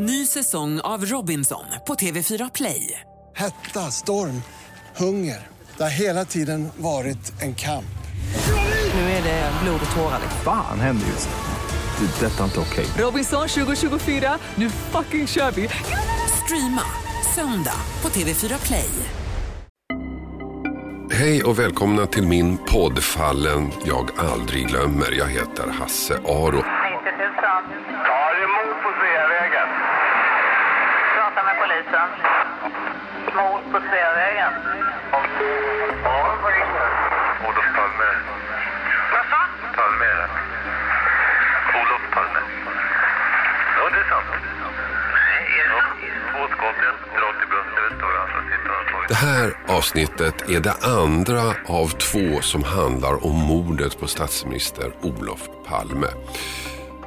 Ny säsong av Robinson på TV4 Play. Hetta, storm, hunger. Det har hela tiden varit en kamp. Nu är det blod och tårar. Fan händer just nu. Det. är Detta är inte okej. Robinson 2024, nu fucking kör vi! Streama söndag på TV4 Play. Hej och välkomna till min podd Fallen jag aldrig glömmer. Jag heter Hasse Aro. 90 000. Ja, det är mord på Sveavägen. Polisen. Mord på Sveavägen. Ja, vad ringer Olof Palme. Vad sa? Palme. Olof Palme. Ja, det är sant. Ja, två skott, ett och det på. Det här avsnittet är det andra av två som handlar om mordet på statsminister Olof Palme.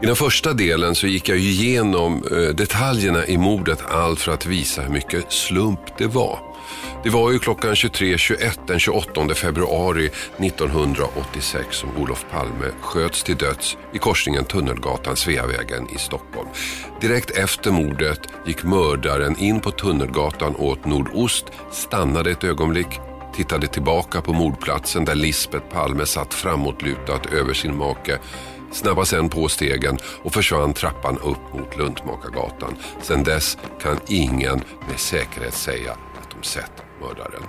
I den första delen så gick jag ju igenom eh, detaljerna i mordet, allt för att visa hur mycket slump det var. Det var ju klockan 23.21 den 28 februari 1986 som Olof Palme sköts till döds i korsningen Tunnelgatan Sveavägen i Stockholm. Direkt efter mordet gick mördaren in på Tunnelgatan åt nordost, stannade ett ögonblick, tittade tillbaka på mordplatsen där Lisbeth Palme satt framåtlutad över sin make, snabbade sen på stegen och försvann trappan upp mot Luntmakargatan. Sen dess kan ingen med säkerhet säga att de sett mördaren.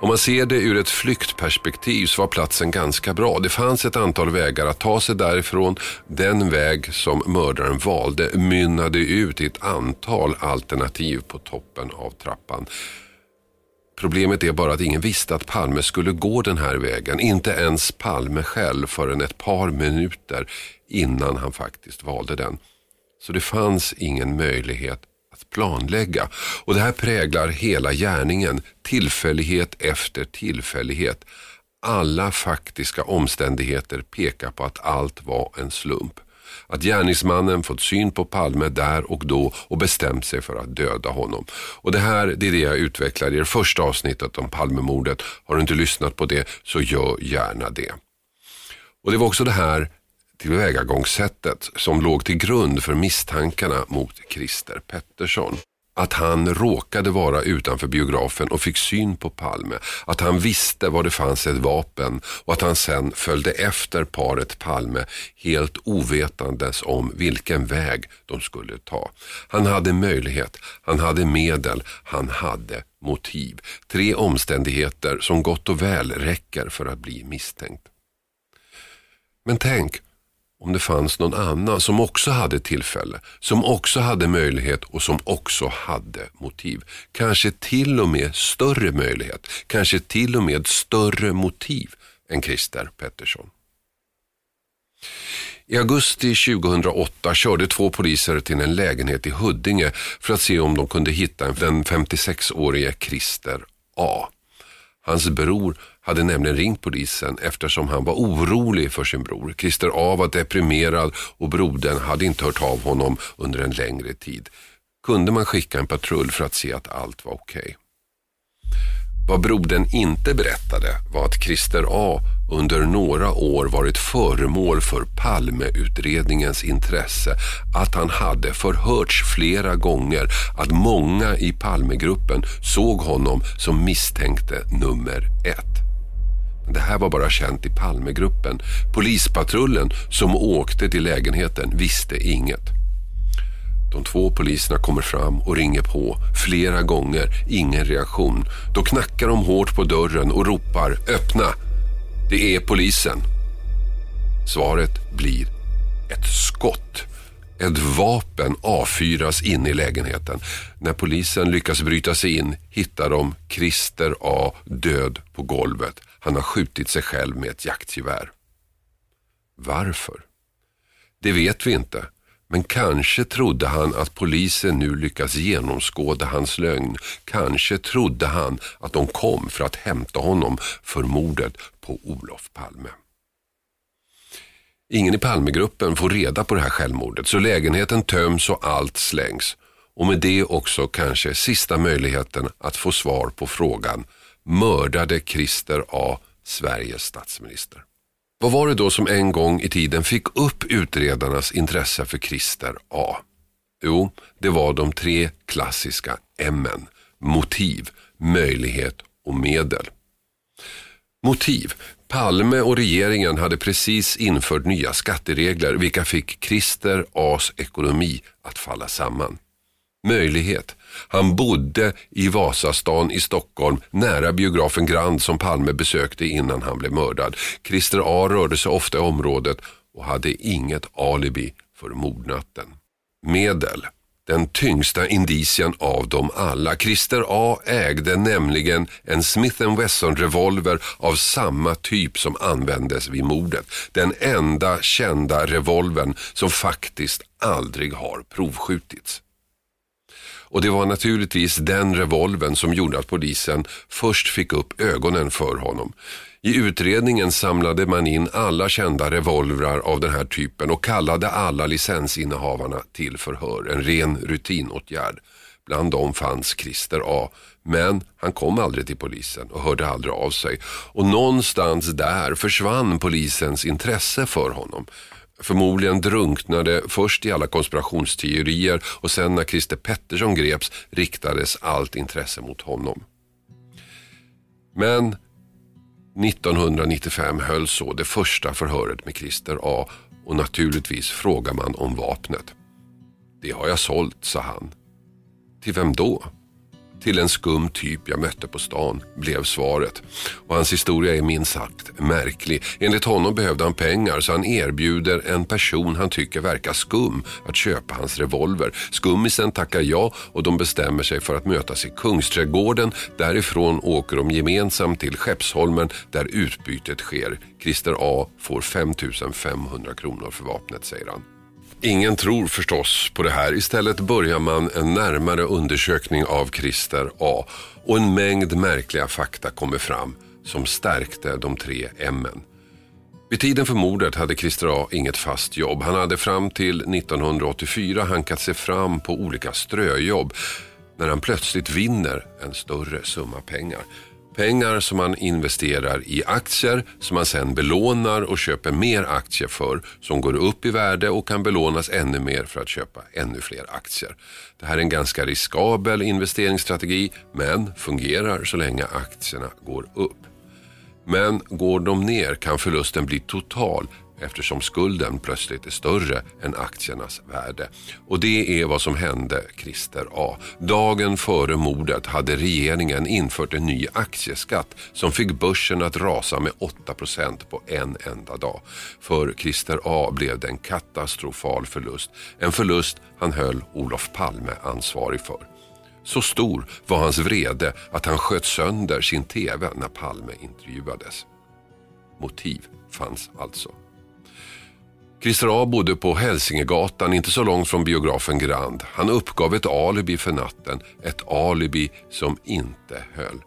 Om man ser det ur ett flyktperspektiv så var platsen ganska bra. Det fanns ett antal vägar att ta sig därifrån. Den väg som mördaren valde mynnade ut i ett antal alternativ på toppen av trappan. Problemet är bara att ingen visste att Palme skulle gå den här vägen. Inte ens Palme själv förrän ett par minuter innan han faktiskt valde den. Så det fanns ingen möjlighet att planlägga. Och det här präglar hela gärningen. Tillfällighet efter tillfällighet. Alla faktiska omständigheter pekar på att allt var en slump. Att gärningsmannen fått syn på Palme där och då och bestämt sig för att döda honom. Och det här det är det jag utvecklar i det första avsnittet om Palmemordet. Har du inte lyssnat på det så gör gärna det. Och det var också det här tillvägagångssättet som låg till grund för misstankarna mot Christer Pettersson. Att han råkade vara utanför biografen och fick syn på Palme. Att han visste var det fanns ett vapen och att han sen följde efter paret Palme helt ovetandes om vilken väg de skulle ta. Han hade möjlighet, han hade medel, han hade motiv. Tre omständigheter som gott och väl räcker för att bli misstänkt. Men tänk om det fanns någon annan som också hade tillfälle, som också hade möjlighet och som också hade motiv. Kanske till och med större möjlighet, kanske till och med större motiv än Christer Pettersson. I augusti 2008 körde två poliser till en lägenhet i Huddinge för att se om de kunde hitta den 56-årige Christer A. Hans bror hade nämligen ringt polisen eftersom han var orolig för sin bror. Christer A var deprimerad och brodern hade inte hört av honom under en längre tid. Kunde man skicka en patrull för att se att allt var okej? Vad brodern inte berättade var att Christer A under några år varit föremål för Palmeutredningens intresse, att han hade förhörts flera gånger, att många i Palmegruppen såg honom som misstänkte nummer ett. Det här var bara känt i Palmegruppen. Polispatrullen som åkte till lägenheten visste inget. De två poliserna kommer fram och ringer på flera gånger, ingen reaktion. Då knackar de hårt på dörren och ropar öppna. Det är polisen. Svaret blir ett skott. Ett vapen avfyras in i lägenheten. När polisen lyckas bryta sig in hittar de Christer A död på golvet. Han har skjutit sig själv med ett jaktgevär. Varför? Det vet vi inte. Men kanske trodde han att polisen nu lyckats genomskåda hans lögn. Kanske trodde han att de kom för att hämta honom för mordet på Olof Palme. Ingen i Palmegruppen får reda på det här självmordet så lägenheten töms och allt slängs. Och med det också kanske sista möjligheten att få svar på frågan mördade Christer A. Sveriges statsminister? Vad var det då som en gång i tiden fick upp utredarnas intresse för Christer A? Jo, det var de tre klassiska M-en. Motiv, möjlighet och medel. Motiv. Palme och regeringen hade precis infört nya skatteregler vilka fick Christer As ekonomi att falla samman. Möjlighet. Han bodde i Vasastan i Stockholm nära biografen Grand som Palme besökte innan han blev mördad. Christer A rörde sig ofta i området och hade inget alibi för mordnatten. Medel den tyngsta indicien av dem alla. Christer A ägde nämligen en Smith Wesson revolver av samma typ som användes vid mordet. Den enda kända revolvern som faktiskt aldrig har provskjutits. Och det var naturligtvis den revolven som gjorde att polisen först fick upp ögonen för honom. I utredningen samlade man in alla kända revolvrar av den här typen och kallade alla licensinnehavarna till förhör. En ren rutinåtgärd. Bland dem fanns Christer A. Men han kom aldrig till polisen och hörde aldrig av sig. Och någonstans där försvann polisens intresse för honom. Förmodligen drunknade först i alla konspirationsteorier och sen när Christer Pettersson greps riktades allt intresse mot honom. Men 1995 hölls så det första förhöret med Christer A och naturligtvis frågar man om vapnet. Det har jag sålt, sa han. Till vem då? Till en skum typ jag mötte på stan, blev svaret. Och hans historia är minst sagt märklig. Enligt honom behövde han pengar så han erbjuder en person han tycker verkar skum att köpa hans revolver. Skummisen tackar ja och de bestämmer sig för att mötas i Kungsträdgården. Därifrån åker de gemensamt till Skeppsholmen där utbytet sker. Christer A får 5 500 kronor för vapnet säger han. Ingen tror förstås på det här. Istället börjar man en närmare undersökning av Christer A. Och en mängd märkliga fakta kommer fram som stärkte de tre M. Vid tiden för mordet hade Christer A inget fast jobb. Han hade fram till 1984 hankat sig fram på olika ströjobb när han plötsligt vinner en större summa pengar. Pengar som man investerar i aktier som man sen belånar och köper mer aktier för som går upp i värde och kan belånas ännu mer för att köpa ännu fler aktier. Det här är en ganska riskabel investeringsstrategi men fungerar så länge aktierna går upp. Men går de ner kan förlusten bli total eftersom skulden plötsligt är större än aktiernas värde. Och det är vad som hände Christer A. Dagen före mordet hade regeringen infört en ny aktieskatt som fick börsen att rasa med 8% på en enda dag. För Christer A blev det en katastrofal förlust. En förlust han höll Olof Palme ansvarig för. Så stor var hans vrede att han sköt sönder sin TV när Palme intervjuades. Motiv fanns alltså. Christer A bodde på Hälsingegatan, inte så långt från biografen Grand. Han uppgav ett alibi för natten, ett alibi som inte höll.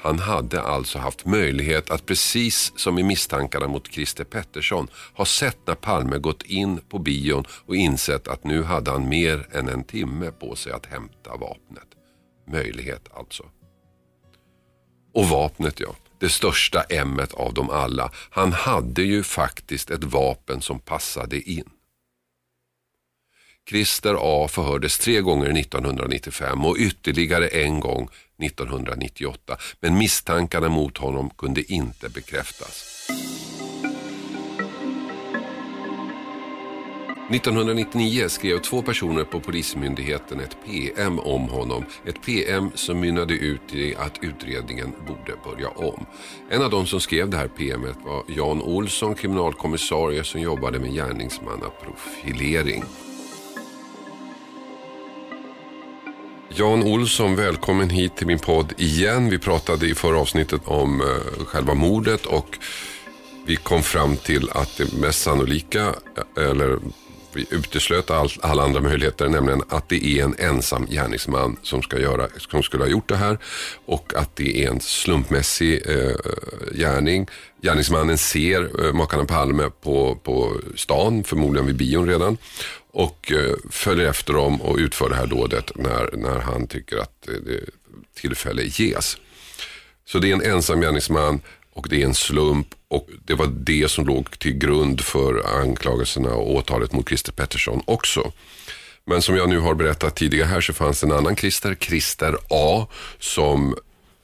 Han hade alltså haft möjlighet att precis som i misstankarna mot Christer Pettersson ha sett när Palme gått in på bion och insett att nu hade han mer än en timme på sig att hämta vapnet. Möjlighet alltså. Och vapnet ja det största m av dem alla. Han hade ju faktiskt ett vapen som passade in. Christer A förhördes tre gånger 1995 och ytterligare en gång 1998. Men misstankarna mot honom kunde inte bekräftas. 1999 skrev två personer på Polismyndigheten ett PM om honom. Ett PM som mynnade ut i att utredningen borde börja om. En av de som skrev det här PMet var Jan Olsson, kriminalkommissarie som jobbade med gärningsmannaprofilering. Jan Olsson, välkommen hit till min podd igen. Vi pratade i förra avsnittet om eh, själva mordet och vi kom fram till att det mest sannolika, eh, eller vi uteslöt all, alla andra möjligheter, nämligen att det är en ensam gärningsman som, ska göra, som skulle ha gjort det här och att det är en slumpmässig eh, gärning. Gärningsmannen ser eh, makarna Palme på, på stan, förmodligen vid bion redan och eh, följer efter dem och utför det här dådet när, när han tycker att eh, tillfälle ges. Så det är en ensam gärningsman och det är en slump och det var det som låg till grund för anklagelserna och åtalet mot Christer Pettersson också. Men som jag nu har berättat tidigare här så fanns det en annan Christer, Christer A, som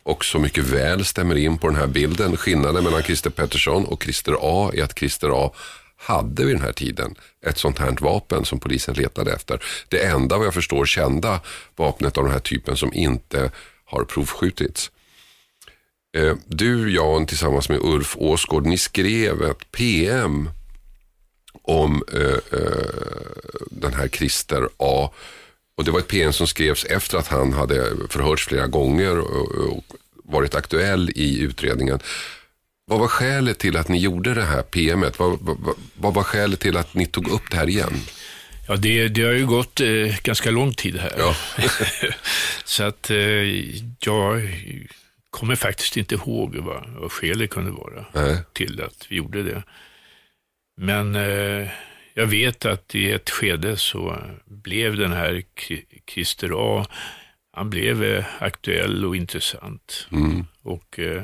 också mycket väl stämmer in på den här bilden. Skillnaden mellan Christer Pettersson och Christer A är att Christer A hade vid den här tiden ett sånt här vapen som polisen letade efter. Det enda vad jag förstår kända vapnet av den här typen som inte har provskjutits. Eh, Du Jan tillsammans med Ulf Åsgård, ni skrev ett PM om eh, eh, den här Christer A. Och det var ett PM som skrevs efter att han hade förhörts flera gånger och, och varit aktuell i utredningen. Vad var skälet till att ni gjorde det här PMet? Vad, vad, vad var skälet till att ni tog upp det här igen? Ja, det, det har ju gått eh, ganska lång tid här. Ja. Så att eh, jag kommer faktiskt inte ihåg vad, vad skälet kunde vara Nej. till att vi gjorde det. Men eh, jag vet att i ett skede så blev den här Christer A, han blev eh, aktuell och intressant. Mm. Och eh,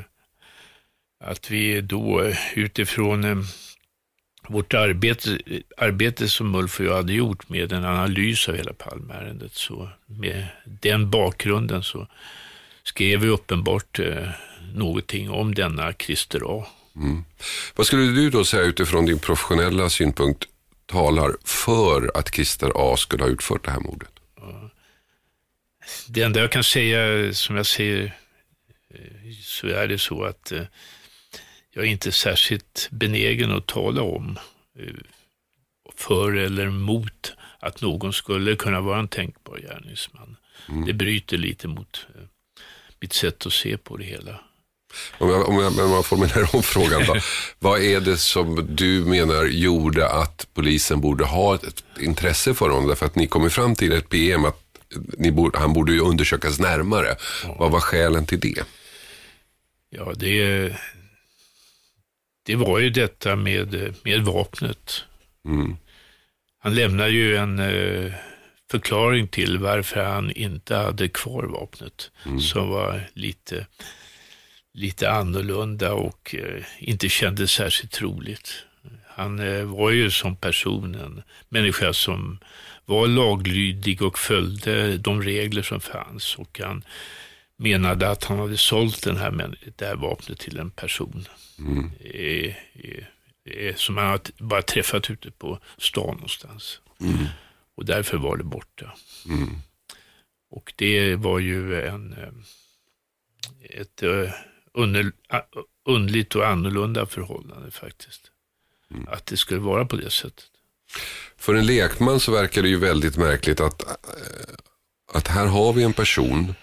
att vi då eh, utifrån eh, vårt arbete, arbete som Ulf och jag hade gjort med en analys av hela Palmeärendet, så med den bakgrunden så skrev vi uppenbart eh, någonting om denna Christer A. Vad skulle du då säga utifrån din professionella synpunkt talar för att Christer A skulle ha utfört det här mordet? Det enda jag kan säga, som jag säger, eh, så är det så att eh, jag är inte särskilt benägen att tala om eh, för eller emot att någon skulle kunna vara en tänkbar gärningsman. Det bryter lite mot mitt sätt att se på det hela. Om jag, om jag, om jag formulerar om frågan då. Vad är det som du menar gjorde att polisen borde ha ett intresse för honom? Därför att ni kom ju fram till ett PM att borde, han borde ju undersökas närmare. Vad var skälen till det? Ja, det, det var ju detta med, med vapnet. Mm. Han lämnar ju en eh, förklaring till varför han inte hade kvar vapnet. Som var lite, lite annorlunda och eh, inte kändes särskilt troligt. Han eh, var ju som person en människa som var laglydig och följde de regler som fanns. Och han menade att han hade sålt den här, det här vapnet till en person. Eh, eh, eh, som han bara träffat ute på stan någonstans. Och därför var det borta. Och det var ju en, eh, ett eh, underligt och annorlunda förhållande faktiskt. Att det skulle vara på det sättet. För en lekman så verkar det ju väldigt märkligt att, eh, att här har vi en person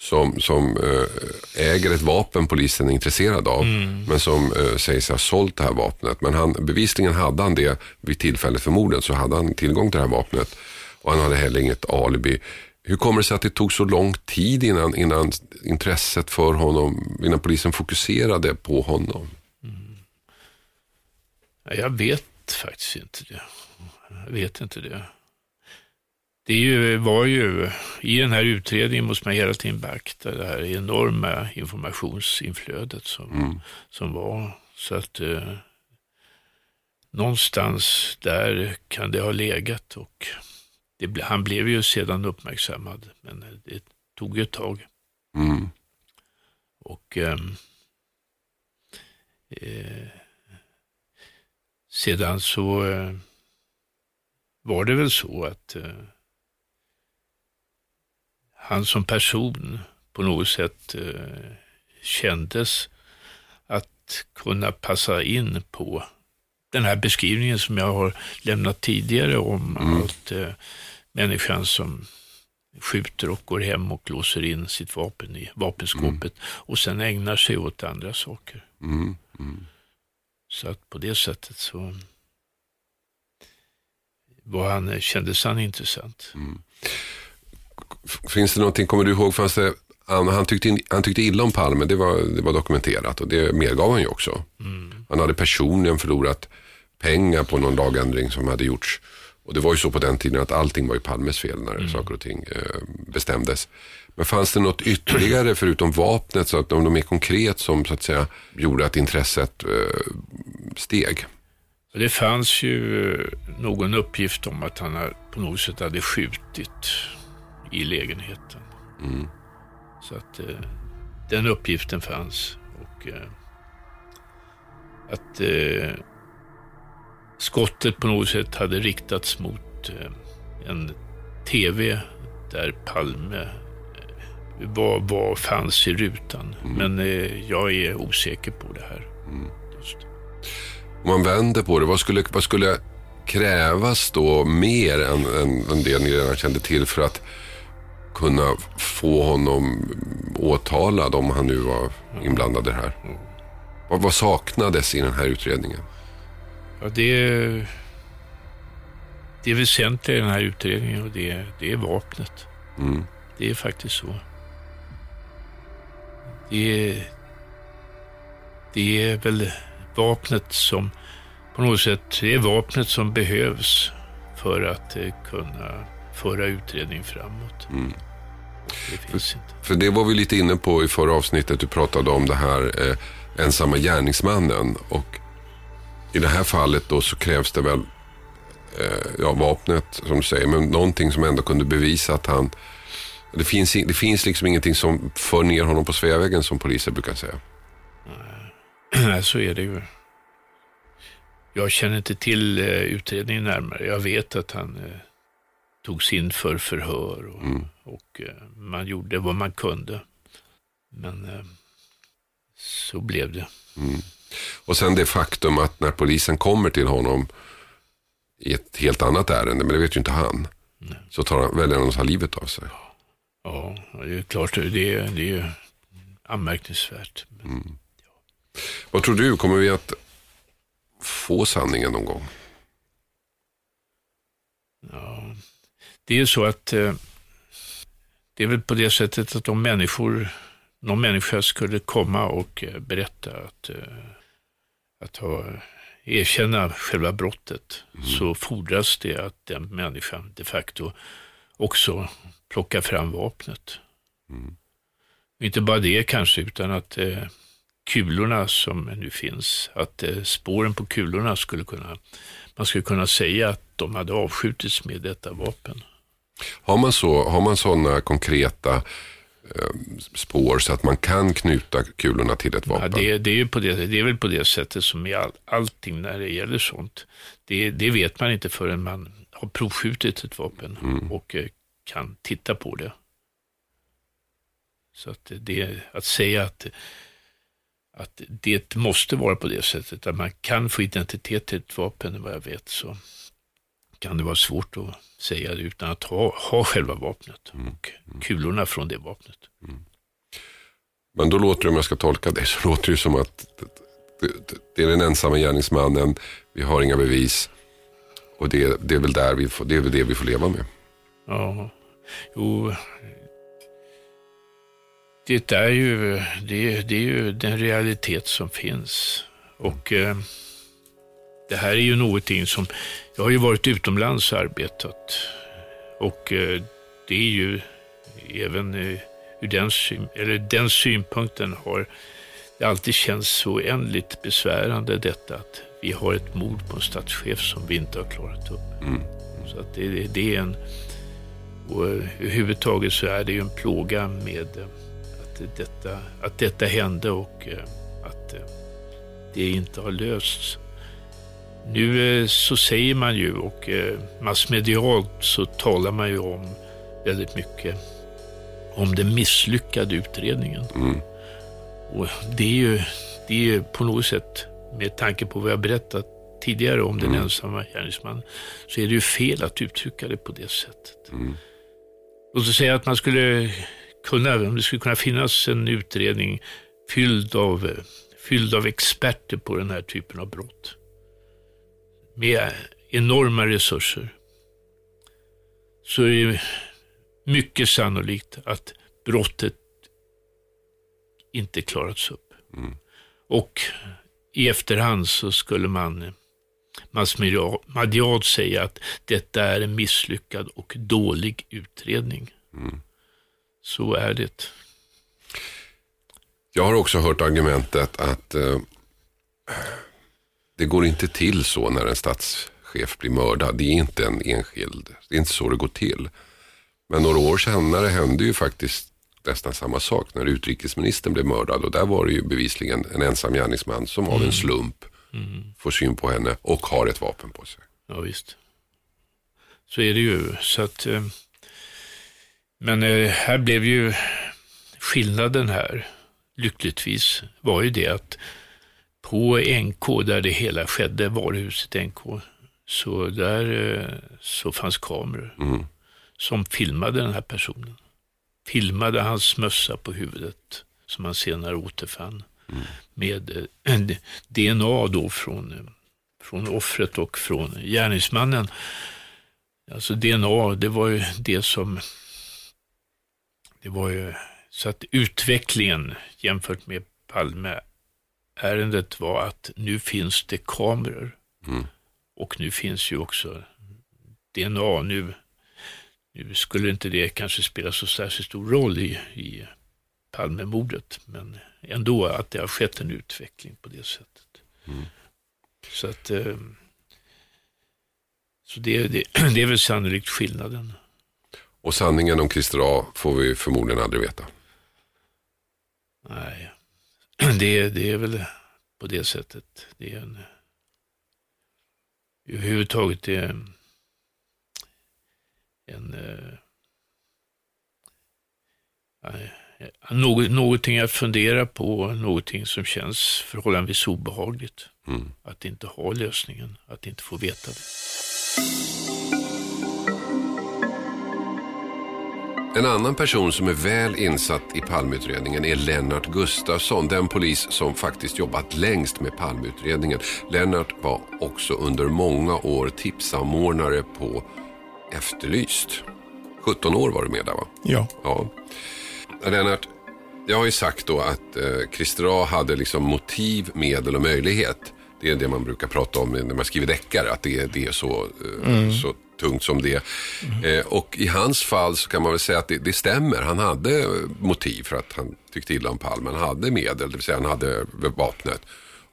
som, som eh, äger ett vapen polisen är intresserad av. Men som eh, sägs ha sålt det här vapnet. Men han, bevisligen hade han det vid tillfället för mordet så hade han tillgång till det här vapnet. Och han hade heller inget alibi. Hur kommer det sig att det tog så lång tid innan, innan intresset för honom, innan polisen fokuserade på honom? Ja, Jag vet faktiskt inte det. Jag vet inte det. Det ju, var ju, i den här utredningen måste man hela tiden beakta det här enorma informationsinflödet som, som var. Så att eh, någonstans där kan det ha legat och det, han blev ju sedan uppmärksammad, men det tog ju ett tag. Mm. Och ehm, eh, sedan så eh, var det väl så att eh, han som person på något sätt eh, kändes att kunna passa in på den här beskrivningen som jag har lämnat tidigare om att eh, människan som skjuter och går hem och låser in sitt vapen i vapenskåpet och sen ägnar sig åt andra saker. Mm. Så att på det sättet så var han, kändes han intressant. Finns det någonting, kommer du ihåg, fanns det, han, han, tyckte, han tyckte illa om Palme, det var, det var dokumenterat och det medgav han ju också. Han hade personligen förlorat pengar på någon lagändring som hade gjorts. Och det var ju så på den tiden att allting var ju Palmes fel när saker och ting eh, bestämdes. Men fanns det något ytterligare förutom vapnet, så att om de är konkret som så att säga gjorde att intresset eh, steg? Det fanns ju eh, någon uppgift om att han på något sätt hade skjutit i lägenheten. Så att eh, den uppgiften fanns. Och eh, att eh, skottet på något sätt hade riktats mot eh, en tv där Palme eh, var, var, fanns i rutan. Men eh, jag är osäker på det här. Just. Om man vänder på det, vad skulle, vad skulle krävas då mer än, än, än det ni redan kände till för att kunna få honom åtalad om han nu var inblandad i det här? Vad, vad saknades i den här utredningen? Ja, det, är, det väsentliga i den här utredningen och det, det är vapnet. Mm. Det är faktiskt så. Det är, det är väl vapnet som på något sätt, det är vapnet som behövs för att eh, kunna föra utredningen framåt. Det. För det var vi lite inne på i förra avsnittet. Du pratade om det här eh, ensamma gärningsmannen. Och i det här fallet då så krävs det väl eh, ja, vapnet som du säger. Men någonting som ändå kunde bevisa att han... Det finns, det finns liksom ingenting som för ner honom på svävägen som poliser brukar säga. Nej, så är det ju. Jag känner inte till eh, utredningen närmare. Jag vet att han eh, togs in för förhör och, och eh, man gjorde vad man kunde. Men eh, så blev det. Och sen det faktum att när polisen kommer till honom i ett helt annat ärende, men det vet ju inte han. Så tar han, väljer han att ta livet av sig. Ja, det är klart, det är, det är anmärkningsvärt. Men, Vad tror du, kommer vi att få sanningen någon gång? Det är ju så att eh, det är väl på det sättet att om människor, någon människa skulle komma och eh, berätta att, eh, att ha, erkänna själva brottet så fordras det att den människan de facto också plockar fram vapnet. Inte bara det kanske, utan att eh, kulorna som nu finns, att eh, spåren på kulorna skulle kunna, man skulle kunna säga att de hade avskjutits med detta vapen. Har man, så, har man sådana konkreta eh, spår så att man kan knyta kulorna till ett Ja, vapen? det, det, är ju på det, det är väl på det sättet som i all, allting när det gäller sånt. Det, det vet man inte förrän man har provskjutit ett vapen och eh, kan titta på det. Så att, det, att säga att, att det måste vara på det sättet, att man kan få identitet till ett vapen, vad jag vet, så kan det vara svårt att säga det utan att ha, ha själva vapnet och kulorna från det vapnet. Men då låter det, om jag ska tolka det, så låter det som att det, det, det är den ensamma gärningsmannen, vi har inga bevis och det, det, är väl där vi får, det är väl det vi får leva med. Ja, jo. Det är ju, det, det är ju den realitet som finns. Och eh, det här är ju någonting som, jag har ju varit utomlands och arbetat. Och eh, det är ju även eh, ur den, syn, eller den synpunkten har det alltid känts så oändligt besvärande detta att vi har ett mord på en statschef som vi inte har klarat upp. Så att det, det är en, och överhuvudtaget så är det ju en plåga med eh, att detta, att detta hände och eh, att eh, det inte har lösts. Nu eh, så säger man ju och eh, massmedialt så talar man ju om väldigt mycket om den misslyckade utredningen. Och det är ju det är ju på något sätt, med tanke på vad jag berättat tidigare om den ensamma gärningsmannen, så är det ju fel att uttrycka det på det sättet. Låt oss säga att man skulle kunna, om det skulle kunna finnas en utredning fylld av, fylld av experter på den här typen av brott. Med enorma resurser. Så är det mycket sannolikt att brottet inte klarats upp. Och i efterhand så skulle man massmedialt säga att detta är en misslyckad och dålig utredning. Så är det. Jag har också hört argumentet att eh, det går inte till så när en statschef blir mördad. Det är inte en enskild, det är inte så det går till. Men några år senare hände ju faktiskt nästan samma sak när utrikesministern blev mördad och där var det ju bevisligen en ensam gärningsman som av en slump får syn på henne och har ett vapen på sig. Ja, visst. Så är det ju. Så att, eh, men eh, här blev ju skillnaden här, lyckligtvis, var ju det att på NK, där det hela skedde, varuhuset NK, så där eh, så fanns kameror som filmade den här personen. Filmade hans mössa på huvudet, som han senare återfann, med eh, en DNA då från, eh, från offret och från gärningsmannen. Alltså DNA, det var ju det som... Det var ju så att utvecklingen jämfört med Palme-ärendet var att nu finns det kameror. Och nu finns ju också DNA. Nu, nu skulle inte det kanske spela så särskilt stor roll i, i Palmemordet, men ändå att det har skett en utveckling på det sättet. Så att eh, så det, det, det är väl sannolikt skillnaden. Och sanningen om Christer A får vi förmodligen aldrig veta. Nej, det, det är väl på det sättet. Det är en, överhuvudtaget är en, en eh, något, någonting jag funderar på, någonting som känns förhållandevis obehagligt. Att inte ha lösningen, att inte få veta det. En annan person som är väl insatt i Palmeutredningen är Lennart Gustafsson, den polis som faktiskt jobbat längst med Palmeutredningen. Lennart var också under många år tipsamordnare på Efterlyst. 17 år var du med där va? Ja. Ja. Lennart, jag har ju sagt då att eh, Christer A hade liksom motiv, medel och möjlighet. Det är det man brukar prata om när man skriver deckare, att det, är- det är så, eh, så tungt som det. Eh, och i hans fall så kan man väl säga att det, det stämmer. Han hade motiv för att han tyckte illa om Palme. Han hade medel, det vill säga han hade vapnet.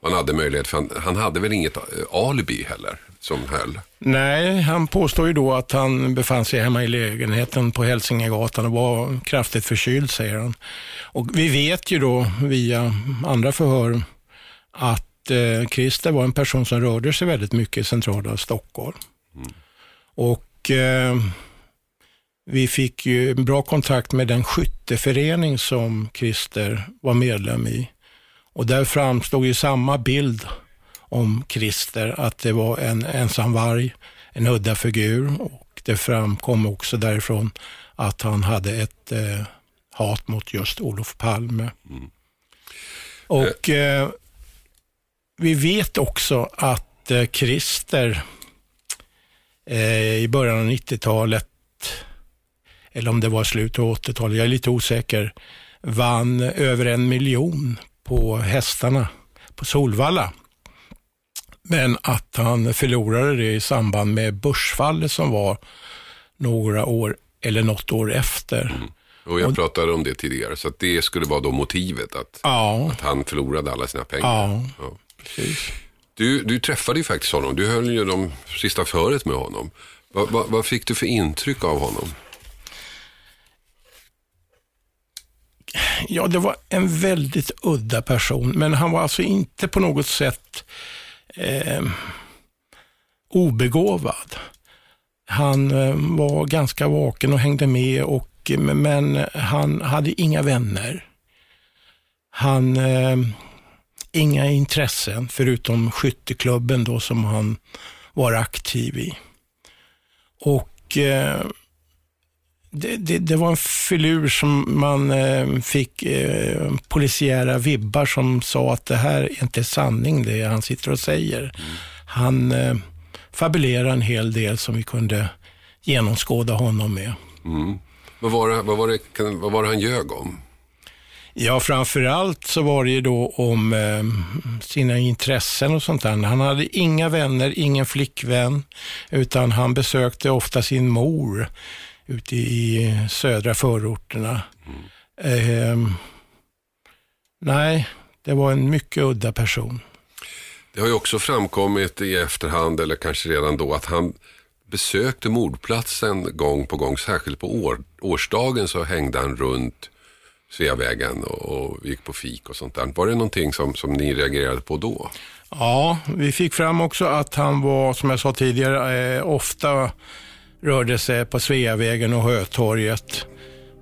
Han hade möjlighet, för han, han hade väl inget eh, alibi heller som höll. Nej, han påstår ju då att han befann sig hemma i lägenheten på Hälsingegatan och var kraftigt förkyld, säger han. Och vi vet ju då via andra förhör att eh, Christer var en person som rörde sig väldigt mycket i centrala Stockholm. Och eh, vi fick ju bra kontakt med den skytteförening som Christer var medlem i. Och där framstod ju samma bild om Christer, att det var en ensam varg, en udda figur och det framkom också därifrån att han hade ett eh, hat mot just Olof Palme. Och eh, vi vet också att eh, Christer i början av 90-talet, eller om det var slutet av 80-talet, jag är lite osäker, vann över en miljon på hästarna på Solvalla. Men att han förlorade det i samband med börsfallet som var några år eller något år efter. Och jag pratade om det tidigare, så det skulle vara då motivet att, Ja, att han förlorade alla sina pengar. ja, Ja. precis. Du, du träffade ju faktiskt honom. Du höll ju de sista föret med honom. Va, va, vad fick du för intryck av honom? Ja, det var en väldigt udda person, men han var alltså inte på något sätt eh, obegåvad. Han eh, var ganska vaken och hängde med, och, eh, men han hade inga vänner. Han, eh, inga intressen förutom skytteklubben då som han var aktiv i. Och eh, det, det, det var en filur som man eh, fick eh, polisiära vibbar som sa att det här är inte sanning det han sitter och säger. Han eh, fabulerar en hel del som vi kunde genomskåda honom med. Mm. Vad var det, vad var det, vad var det han ljög om? Ja, framför allt så var det ju då om eh, sina intressen och sånt där. Han hade inga vänner, ingen flickvän, utan han besökte ofta sin mor ute i södra förorterna. Eh, nej, det var en mycket udda person. Det har ju också framkommit i efterhand, eller kanske redan då, att han besökte mordplatsen gång på gång. Särskilt på år, årsdagen så hängde han runt Sveavägen och, och gick på fik och sånt där. Var det någonting som, som ni reagerade på då? Ja, vi fick fram också att han var, som jag sa tidigare, eh, ofta rörde sig på Sveavägen och Hötorget.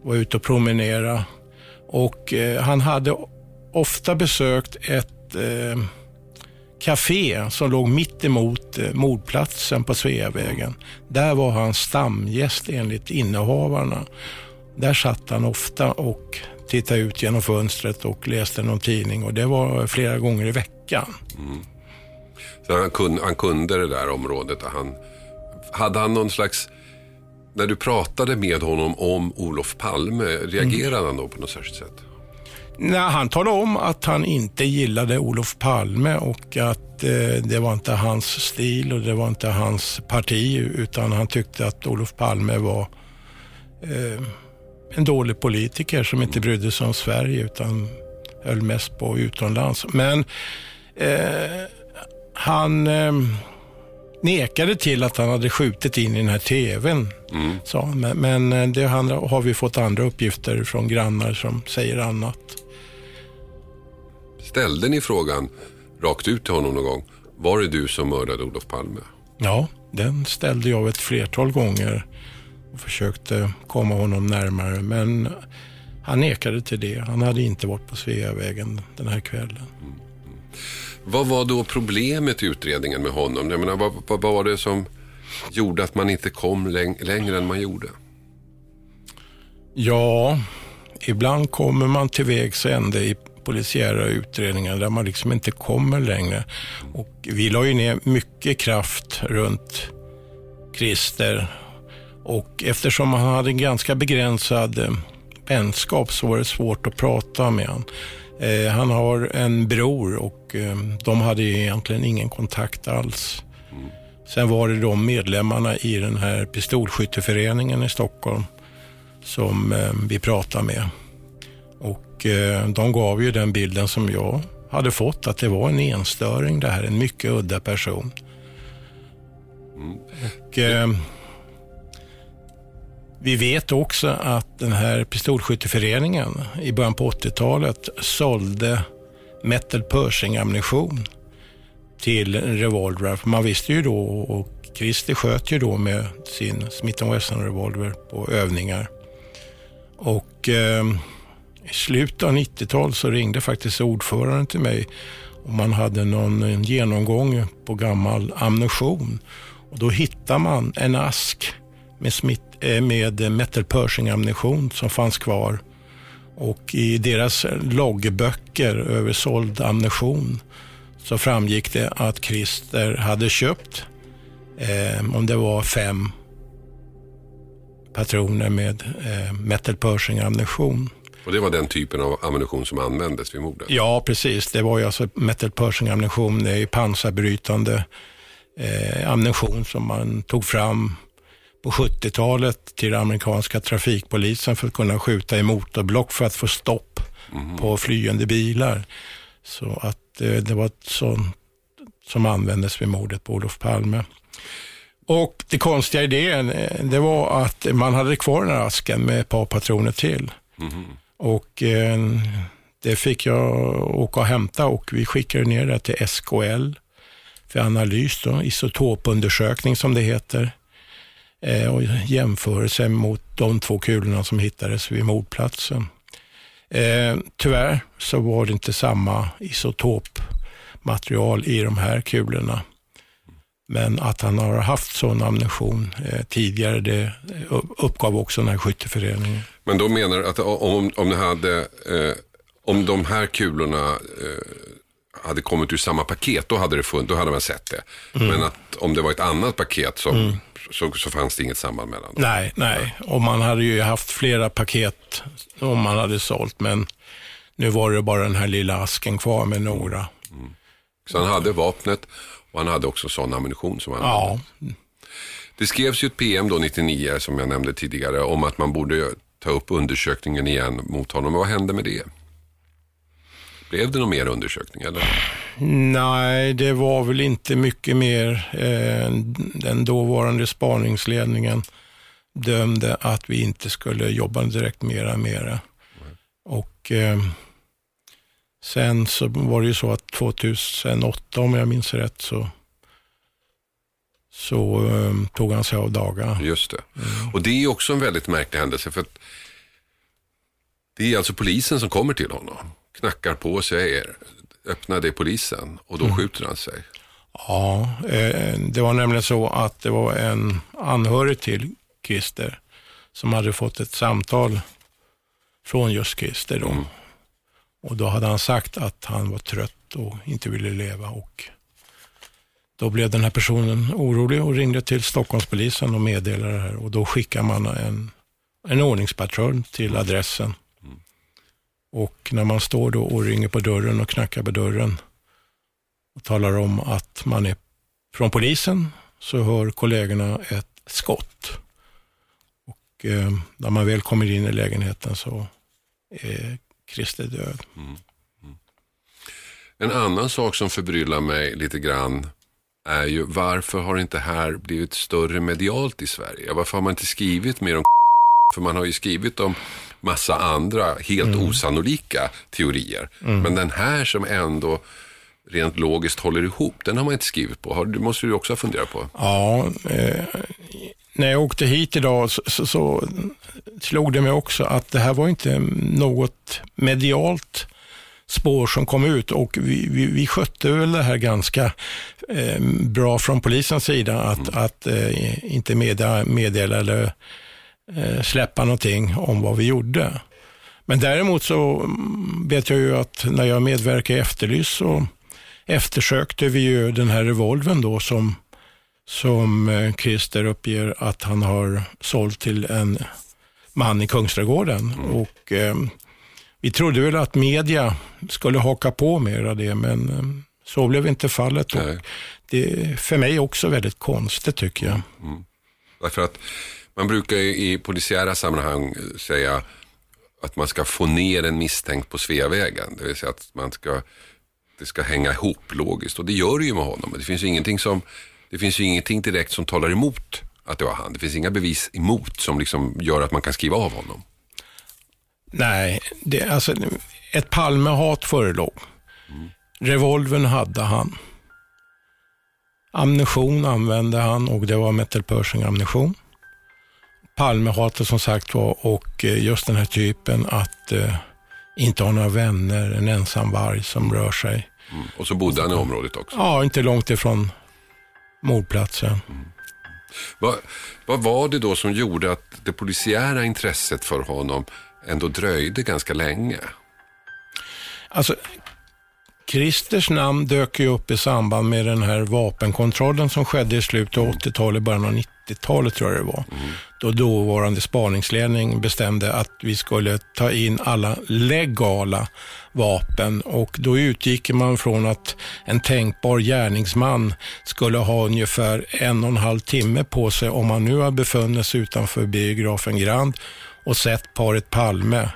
Var ute och promenera. Och eh, han hade ofta besökt ett eh, café som låg mitt emot eh, mordplatsen på Sveavägen. Där var han stamgäst enligt innehavarna. Där satt han ofta och tittade ut genom fönstret och läste någon tidning och det var flera gånger i veckan. Så han, kunde, han kunde det där området. Han, hade han någon slags... När du pratade med honom om Olof Palme, reagerade han då på något särskilt sätt? Nej, han talade om att han inte gillade Olof Palme och att eh, det var inte hans stil och det var inte hans parti utan han tyckte att Olof Palme var eh, en dålig politiker som inte brydde sig om Sverige utan höll mest på utomlands. Men eh, han eh, nekade till att han hade skjutit in i den här tvn. sa han. Men, men eh, det andra, har vi fått andra uppgifter från grannar som säger annat. Ställde ni frågan rakt ut till honom någon gång? Var det du som mördade Olof Palme? Ja, den ställde jag ett flertal gånger och försökte komma honom närmare. Men han nekade till det. Han hade inte varit på Sveavägen den här kvällen. Vad var då problemet i utredningen med honom? Jag menar, vad, vad var det som gjorde att man inte kom läng längre än man gjorde? Ja, ibland kommer man till vägs ände i polisiära utredningar där man liksom inte kommer längre. Och vi la ju ner mycket kraft runt Christer och eftersom han hade en ganska begränsad eh, vänskap så var det svårt att prata med honom. Eh, han har en bror och eh, de hade ju egentligen ingen kontakt alls. Sen var det de medlemmarna i den här pistolskytteföreningen i Stockholm som eh, vi pratade med. Och de gav ju den bilden som jag hade fått, att det var en enstöring det här, en mycket udda person. Och, eh, vi vet också att den här pistolskytteföreningen i början på 80-talet sålde metal Pershing-ammunition till revolvrar. Man visste ju då, och Christer sköt ju då med sin Smith Wesson-revolver på övningar. Och eh, i slutet av 90-talet så ringde faktiskt ordföranden till mig och man hade någon genomgång på gammal ammunition. Och då hittade man en ask med, Smith, eh, med metal Pershing-ammunition som fanns kvar. Och i deras loggböcker över såld ammunition så framgick det att Christer hade köpt, eh, om det var fem patroner med eh, metal Pershing-ammunition. Och det var den typen av ammunition som användes vid mordet? Ja, precis. Det var ju alltså metal Pershing-ammunition. Det är pansarbrytande eh, ammunition som man tog fram på 70-talet till den amerikanska trafikpolisen för att kunna skjuta i motorblock för att få stopp på flyende bilar. Så att eh, det var ett sånt som användes vid mordet på Olof Palme. Och det konstiga i det, eh, det var att man hade kvar den här asken med ett par patroner till. Och eh, det fick jag åka och hämta och vi skickade ner det till SKL för analys, då, isotopundersökning som det heter. Eh, och jämförelse mot de två kulorna som hittades vid mordplatsen. Eh, tyvärr så var det inte samma isotopmaterial i de här kulorna. Men att han har haft sån ammunition eh, tidigare, det uppgav också den här skytteföreningen. Men då menar du att om, om, ni hade, eh, om de här kulorna eh, hade kommit ur samma paket, då hade, det funnits, då hade man sett det. Men att om det var ett annat paket som, så, så fanns det inget samband mellan dem. Nej, nej. Och man hade ju haft flera paket om man hade sålt, men nu var det bara den här lilla asken kvar med några. Så han hade vapnet och han hade också sån ammunition som han Ja, Det skrevs ju ett PM då 99 som jag nämnde tidigare om att man borde ta upp undersökningen igen mot honom. Vad hände med det? Blev det någon mer undersökning? Eller? Nej, det var väl inte mycket mer. Eh, Den dåvarande spaningsledningen dömde att vi inte skulle jobba direkt mera mera. Och eh, sen så var det ju så att 2008, om jag minns rätt, så, så eh, tog han sig av dagarna. Just det. Och det är också en väldigt märklig händelse för att det är alltså polisen som kommer till honom, knackar på och säger öppna det är polisen och då skjuter han sig. Ja, eh, det var nämligen så att det var en anhörig till Christer som hade fått ett samtal från just Christer. Då. Och då hade han sagt att han var trött och inte ville leva. Och då blev den här personen orolig och ringde till Stockholmspolisen och meddelade det här. Och då skickar man en, en ordningspatrull till adressen. Och när man står då och ringer på dörren och knackar på dörren och talar om att man är från polisen så hör kollegorna ett skott. Och eh, när man väl kommer in i lägenheten så är Christer död. Mm. Mm. En annan sak som förbryllar mig lite grann är ju varför har inte här blivit större medialt i Sverige? Varför har man inte skrivit mer om För man har ju skrivit om massa andra helt osannolika teorier. Men den här som ändå rent logiskt håller ihop, den har man inte skrivit på. Det måste du också ha funderat på. Ja, eh, när jag åkte hit idag så, så, så slog det mig också att det här var inte något medialt spår som kom ut och vi, vi, vi skötte väl det här ganska eh, bra från polisens sida att, att eh, inte meddela, meddela eller släppa någonting om vad vi gjorde. Men däremot så mm, vet jag ju att när jag medverkade i Efterlys så eftersökte vi ju den här revolven då som, som eh, Christer uppger att han har sålt till en man i Kungsträdgården. Och, eh, vi trodde väl att media skulle haka på mer av det, men eh, så blev inte fallet. Det är för mig också väldigt konstigt tycker jag. Därför att man brukar ju i polisiära sammanhang eh, säga att man ska få ner en misstänkt på Sveavägen. Det vill säga att man ska, det ska hänga ihop logiskt. Och det gör det ju med honom. Det finns ju ingenting, som, det finns ju ingenting direkt som talar emot att det var han. Det finns inga bevis emot som liksom gör att man kan skriva av honom. Nej, det, alltså, ett Palmehat förelåg. Revolven hade han. Ammunition använde han och det var metal Pershing ammunition. Palmehatet som sagt var och eh, just den här typen att eh, inte ha några vänner, en ensam varg som rör sig. Och så bodde han i området också. Ja, inte långt ifrån mordplatsen. Vad, vad var det då som gjorde att det polisiära intresset för honom ändå dröjde ganska länge? Alltså, Christers namn dök ju upp i samband med den här vapenkontrollen som skedde i slutet av 80-talet, början av 90-talet tror jag det var. Då dåvarande spaningsledning bestämde att vi skulle ta in alla legala vapen och då utgick man från att en tänkbar gärningsman skulle ha ungefär en och en halv timme på sig om han nu har befunnit sig utanför biografen Grand och sett paret Palme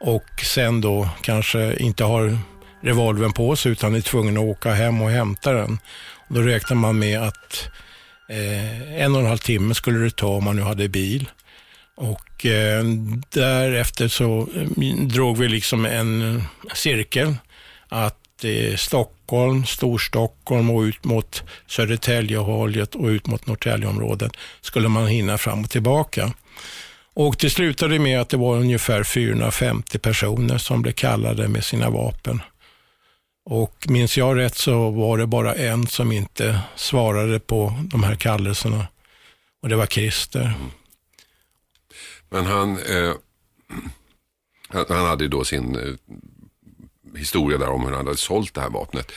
och sen då kanske inte har revolven på sig utan är tvungen att åka hem och hämta den. Då räknar man med att eh, en och en halv timme skulle det ta om man nu hade bil. Och eh, därefter så eh, drog vi liksom en eh, cirkel att eh, Stockholm, Storstockholm och ut mot Södertäljehållet och ut mot Norrtäljeområdet skulle man hinna fram och tillbaka. Och det slutade med att det var ungefär 450 personer som blev kallade med sina vapen. Och minns jag rätt så var det bara en som inte svarade på de här kallelserna. Och det var Christer. Men han, eh, han, hade då sin eh, historia där om hur han hade sålt det här vapnet.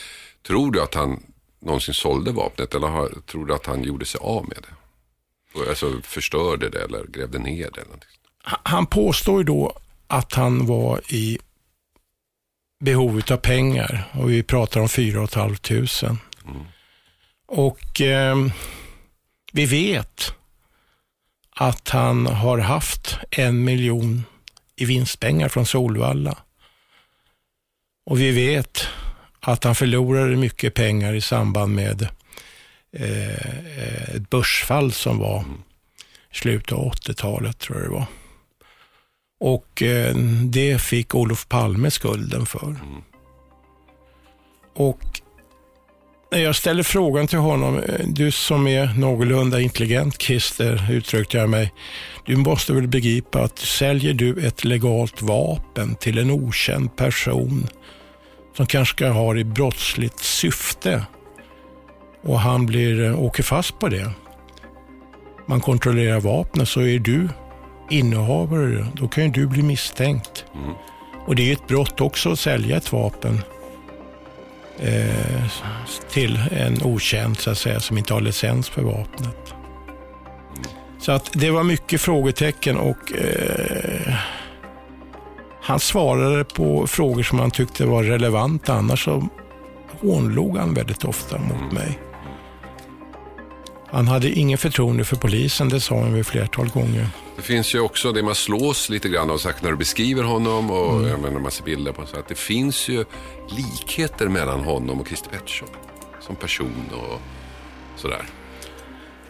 Tror du att han någonsin sålde vapnet eller har, tror du att han gjorde sig av med det? Alltså förstörde det eller grävde ner det? Eller någonting? Han påstår ju då att han var i behov av pengar och vi pratar om 4 500. Och eh, vi vet att han har haft en miljon i vinstpengar från Solvalla. Och vi vet att han förlorade mycket pengar i samband med eh, ett börsfall som var i slutet av 80-talet, tror jag det var. Och eh, det fick Olof Palme skulden för. Och när jag ställer frågan till honom, eh, du som är någorlunda intelligent Christer, uttryckte jag mig. Du måste väl begripa att säljer du ett legalt vapen till en okänd person som kanske ska ha det i brottsligt syfte och han blir, eh, åker fast på det. Man kontrollerar vapnet så är du innehavare, då kan ju du bli misstänkt. Och det är ett brott också att sälja ett vapen eh, till en okänd så att säga, som inte har licens för vapnet. Så att det var mycket frågetecken och eh, han svarade på frågor som han tyckte var relevanta. Annars så hånlog han väldigt ofta mot mig. Han hade ingen förtroende för polisen, det sa han vid flertal gånger. Det finns ju också det man slås lite grann av när du beskriver honom och jag menar, man ser bilder på så att det finns ju likheter mellan honom och Christer Pettersson som person och sådär.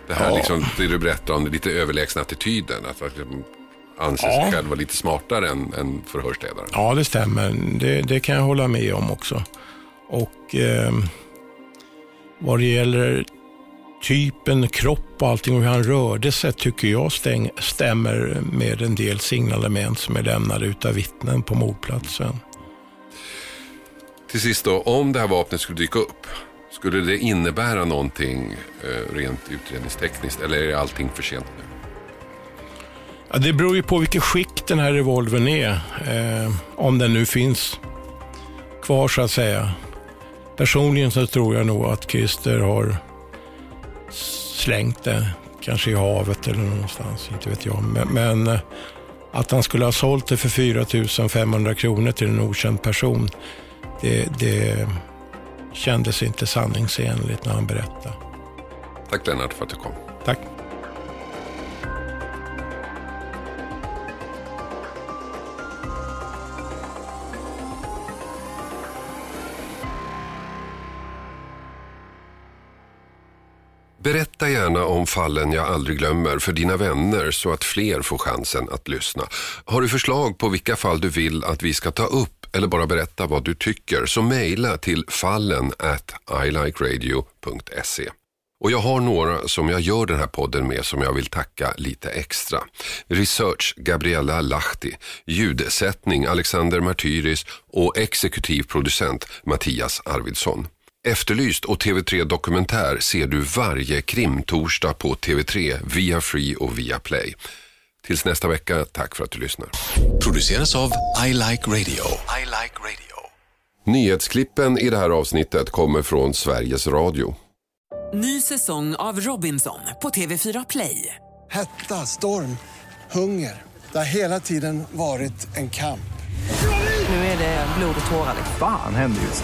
Det här Ja. liksom, det du berättar om, lite överlägsna attityden. Att liksom anser Ja. sig själv vara lite smartare än, än förhörsledaren. Ja, det stämmer. Det, det kan jag hålla med om också. Och eh, vad det gäller typen kropp och allting och hur han rörde sig tycker jag stäng, stämmer med en del signalement som är lämnade utav vittnen på mordplatsen. Till sist då, om det här vapnet skulle dyka upp, skulle det innebära någonting eh, rent utredningstekniskt eller är allting för sent nu? Ja, det beror ju på vilket skick den här revolvern är. Eh, om den nu finns kvar så att säga. Personligen så tror jag nog att Christer har slängt det, kanske i havet eller någonstans, inte vet jag. Men, men eh, att han skulle ha sålt det för 4 500 kronor till en okänd person, det, det kändes inte sanningsenligt när han berättade. Tack Lennart för att du kom. Tack. Berätta gärna om fallen jag aldrig glömmer för dina vänner så att fler får chansen att lyssna. Har du förslag på vilka fall du vill att vi ska ta upp eller bara berätta vad du tycker så mejla till fallen at ilikeradio.se. Och jag har några som jag gör den här podden med som jag vill tacka lite extra. Research Gabriella Lahti, ljudsättning Alexander Martyris och exekutiv producent Mattias Arvidsson. Efterlyst och TV3 Dokumentär ser du varje krimtorsdag på TV3 via Free och via Play. Tills nästa vecka, tack för att du lyssnar. Produceras av I Like Radio. I like radio. Nyhetsklippen i det här avsnittet kommer från Sveriges Radio. Ny säsong av Robinson på TV4 Play. Hetta, storm, hunger. Det har hela tiden varit en kamp. Nu är det blod och tårar. Fan händer just